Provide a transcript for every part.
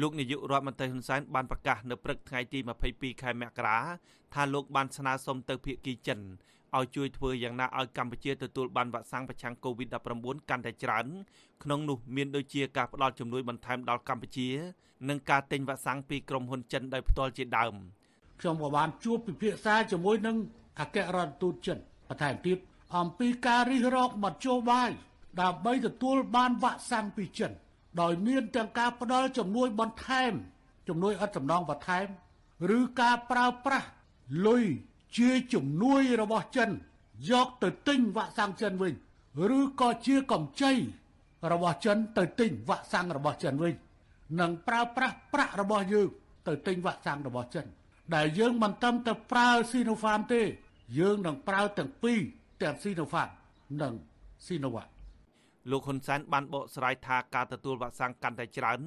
លោកនាយករដ្ឋមន្ត្រីហ៊ុនសែនបានប្រកាសនៅព្រឹកថ្ងៃទី22ខែមករាថាលោកបានស្នើសុំទៅភាគីចិនឲ្យជួយធ្វើយ៉ាងណាឲ្យកម្ពុជាទទួលបានវ៉ាក់សាំងប្រឆាំង COVID-19 កាន់តែច្រើនក្នុងនោះមានដូចជាការផ្តល់ជំនួយបន្ថែមដល់កម្ពុជានិងការទិញវ៉ាក់សាំងពីក្រុមហ៊ុនចិនដោយផ្ទាល់ជាដើមខ្ញុំក៏បានជួបពិភាក្សាជាមួយនឹងអគ្គរដ្ឋទូតចិនបន្ថែមទៀតអំពីការរិះរកមធ្យោបាយដើម្បីទទួលបានវ៉ាក់សាំងពីចិន ដោយមានទាំងការផ្ដល់ជំនួយបន្ថែមជំនួយឥតសំណងបន្ថែម ឬការប្រើប្រាស់លុយជាជំនួយរបស់ចិនយកទៅទិញវ៉ាក់សាំងចិនវិញឬក៏ជាកម្ចីរបស់ចិនទៅទិញវ៉ាក់សាំងរបស់ចិនវិញនិងប្រើប្រាស់ប្រាក់របស់យើងទៅទិញវ៉ាក់សាំងរបស់ចិន ដែលយើងមិនត្រឹមតែប្រើស៊ីណូហ្វាមទេ យើងនឹងប្រើទាំងពីរទាំងស៊ីណូហ្វាមនិងស៊ីណូវ៉ា លោកហ៊ុនសែនបានបកស្រាយថាការទទួលវ៉ាក់សាំងកាន់តែច្រើន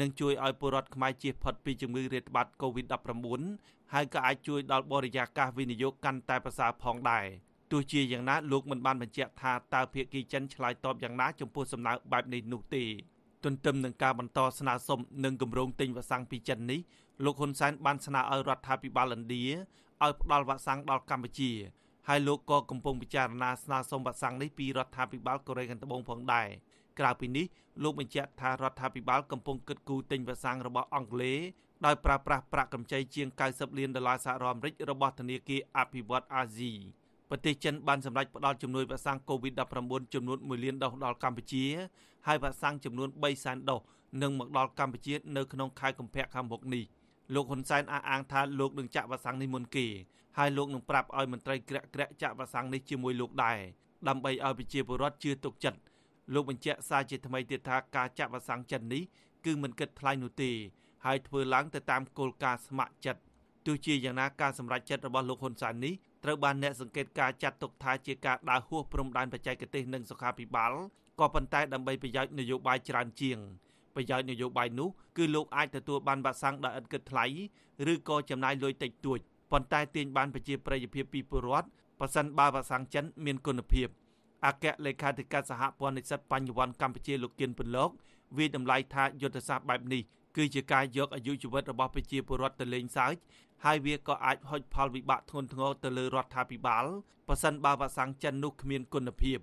នឹងជួយឲ្យពលរដ្ឋខ្មែរជៀសផុតពីជំងឺរាតត្បាត COVID-19 ហើយក៏អាចជួយដល់បរិយាកាសវិនិយោគកាន់តែប្រសើរផងដែរទោះជាយ៉ាងណាលោកមិនបានបញ្ជាក់ថាតើភាគីចិនឆ្លើយតបយ៉ាងណាចំពោះសំណើបែបនេះនោះទេទន្ទឹមនឹងការបន្តស្នើសុំនិងគម្រោងទិញវ៉ាក់សាំងពីចិននេះលោកហ៊ុនសែនបានស្នើឲ្យរដ្ឋាភិបាលឥណ្ឌាឲ្យផ្ដល់វ៉ាក់សាំងដល់កម្ពុជា ហើយលោកក៏កំពុងពិចារណាស្នើសុំវ៉ាក់សាំងនេះពីរដ្ឋាភិបាលកូរ៉េខាងត្បូងផងដែរក្រៅពីនេះលោកបញ្ជាក់ថារដ្ឋាភិបាលកំពុងគិតគូរទិញវ៉ាក់សាំងរបស់អង់គ្លេសដោយប្រើប្រាស់ប្រាក់កម្ចីជាង90លានដុល្លារសហរដ្ឋអាមេរិករបស់ធនាគារអភិវឌ្ឍអាស៊ីប្រទេសចិនបានសម្រេចផ្តល់ជំនួយវ៉ាក់សាំង COVID-19 ចំនួន1លានដូសដល់កម្ពុជាហើយវ៉ាក់សាំងចំនួន3សែនដូសនឹងមកដល់កម្ពុជានៅក្នុងខែកុម្ភៈខាងមុខនេះ លោកហ៊ុនសែនអះអាងថាលោកនឹងចាក់វ៉ាក់សាំងនេះមុនគេហើយលោកនឹងប្រាប់ឲ្យមន្ត្រីក្រាក់ក្រាក់ចាក់វ៉ាក់សាំងនេះជាមួយលោកដែរដើម្បីឲ្យប្រជាពលរដ្ឋជឿទុកចិត្តលោកបញ្ជាក់សារជាថ្មីទៀតថាការចាក់វ៉ាក់សាំងចិននេះគឺមិនគិតថ្លៃនោះទេហើយធ្វើឡើងទៅតាមគោលការណ៍ស្ម័គ្រចិត្តទោះជាយ៉ាងណាការសម្រេចចិត្តរបស់លោកហ៊ុនសែននេះត្រូវបានអ្នកសង្កេតការចាត់ទុកថាជាការដើរហួសព្រំដែនបច្ចេកទេសនិងសុខាភិបាលក៏ប៉ុន្តែដើម្បីប្រយោជន៍នយោបាយច្រើនជាង ប្រយោជន៍នយោបាយនោះគឺលោកអាចទទួលបានវ៉ាក់សាំងដោយឥតគិតថ្លៃឬក៏ចំណាយលុយតិចតួចប៉ុន្តែទាញបានប្រជាប្រិយភាពពីពលរដ្ឋប៉ះសិនបើវ៉ាក់សាំងចិនមានគុណភាពអគ្គលេខាធិការសហព័ន្ធនិស្សិតបញ្ញវន្តកម្ពុជាលោកគៀនពន្លកវាតម្លៃថាយុទ្ធសាស្ត្របែបនេះគឺជាការយកអាយុជីវិតរបស់ប្រជាពលរដ្ឋទៅលេងសើចហើយវាក៏អាចហុចផលវិបាកធ្ងន់ធ្ងរទៅលើរដ្ឋាភិបាលប៉ះសិនបើវ៉ាក់សាំងចិននោះគ្មានគុណភាព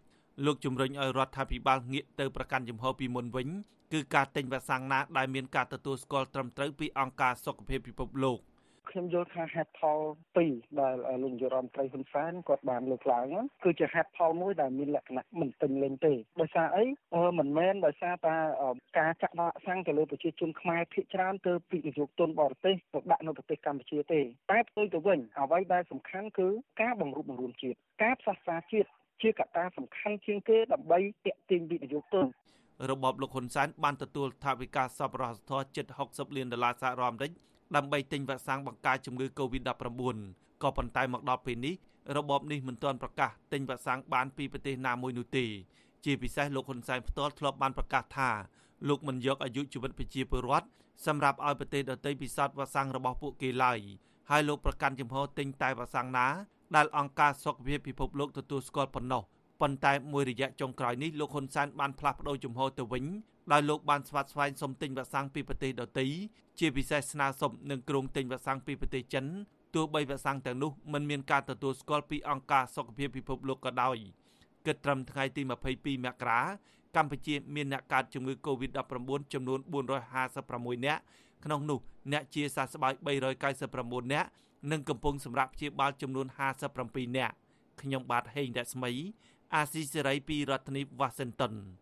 លោកជំរុញឲ្យរដ្ឋាភិបាលងាកទៅប្រកាន់ជំហរពីមុនវិញគឺការទិញវ៉ាក់សាំងណាដែលមានការទទួលស្គាល់ត្រឹមត្រូវពីអង្គការសុខភាពពិភពលោកខ្ញុំយល់ថាហេតុផល2ដែលលោកនាយករដ្ឋមន្ត្រីហ៊ុនសែនគាត់បានលើកឡើងគឺជាហេតុផលមួយដែលមានលក្ខណៈមិនពេញលេញទេដោយសារអីមិនមែនដោយសារតែការចាក់វ៉ាក់សាំងទៅលើប្រជាជនខ្មែរភាគច្រើនទៅពីនយោបាយទុនបរទេសទៅដាក់នៅប្រទេសកម្ពុជាទេតែផ្ទុយទៅវិញអ្វីដែលសំខាន់គឺការបង្រួបបង្រួមជាតិការផ្សះផ្សាជាតិ ជាកត្តាសំខាន់ជាងគេដើម្បីទាក់ទាញវិនិយោគទុនរបបលោកហ៊ុនសែនបានទទួលថវិកាសប្បុរសធម៌ជិត60លានដុល្លារសហរដ្ឋអាមេរិកដើម្បីទិញវ៉ាក់សាំងបង្ការជំងឺ Covid-19 ក៏ប៉ុន្តែមកដល់ពេលនេះរបបនេះមិនទាន់ប្រកាសទិញវ៉ាក់សាំងបានពីប្រទេសណាមួយនោះទេជាពិសេសលោកហ៊ុនសែនផ្ទាល់ធ្លាប់បានប្រកាសថាលោកមិនយកអាយុជីវិតប្រជាពលរដ្ឋសម្រាប់ឲ្យប្រទេសដទៃពិសោធន៍វ៉ាក់សាំងរបស់ពួកគេឡើយហើយលោកប្រកាន់ចំហទិញតែវ៉ាក់សាំងណា ដែលអង្គការសុខភាពពិភពលោកទទួលស្គាល់ប៉ុណ្ណោះប៉ុន្តែមួយរយៈចុងក្រោយនេះលោកហ៊ុនសែនបានផ្លាស់ប្តូរជំហរទៅវិញដោយលោកបានស្វាត់ស្វែងសុំទិញវ៉ាក់សាំងពីប្រទេសដទៃជាពិសេសស្នើសុំនឹងក្រុងទិញវ៉ាក់សាំងពីប្រទេសចិនទោះបីវ៉ាក់សាំងទាំងនោះមិនមានការទទួលស្គាល់ពីអង្គការសុខភាពពិភពលោកក៏ដោយគិតត្រឹមថ្ងៃទី22មករាកម្ពុជាមានអ្នកកើតជំងឺ Covid-19 ចំនួន456នាក់ ក្នុងនោះអ្នកជាសះស្បើយ399នាក់និងកំពុងសម្រាប់ព្យាបាលចំនួន57នាក់ខ្ញុំបាទហេងរស្មី អាស៊ីសេរីពីរដ្ឋធានី Washington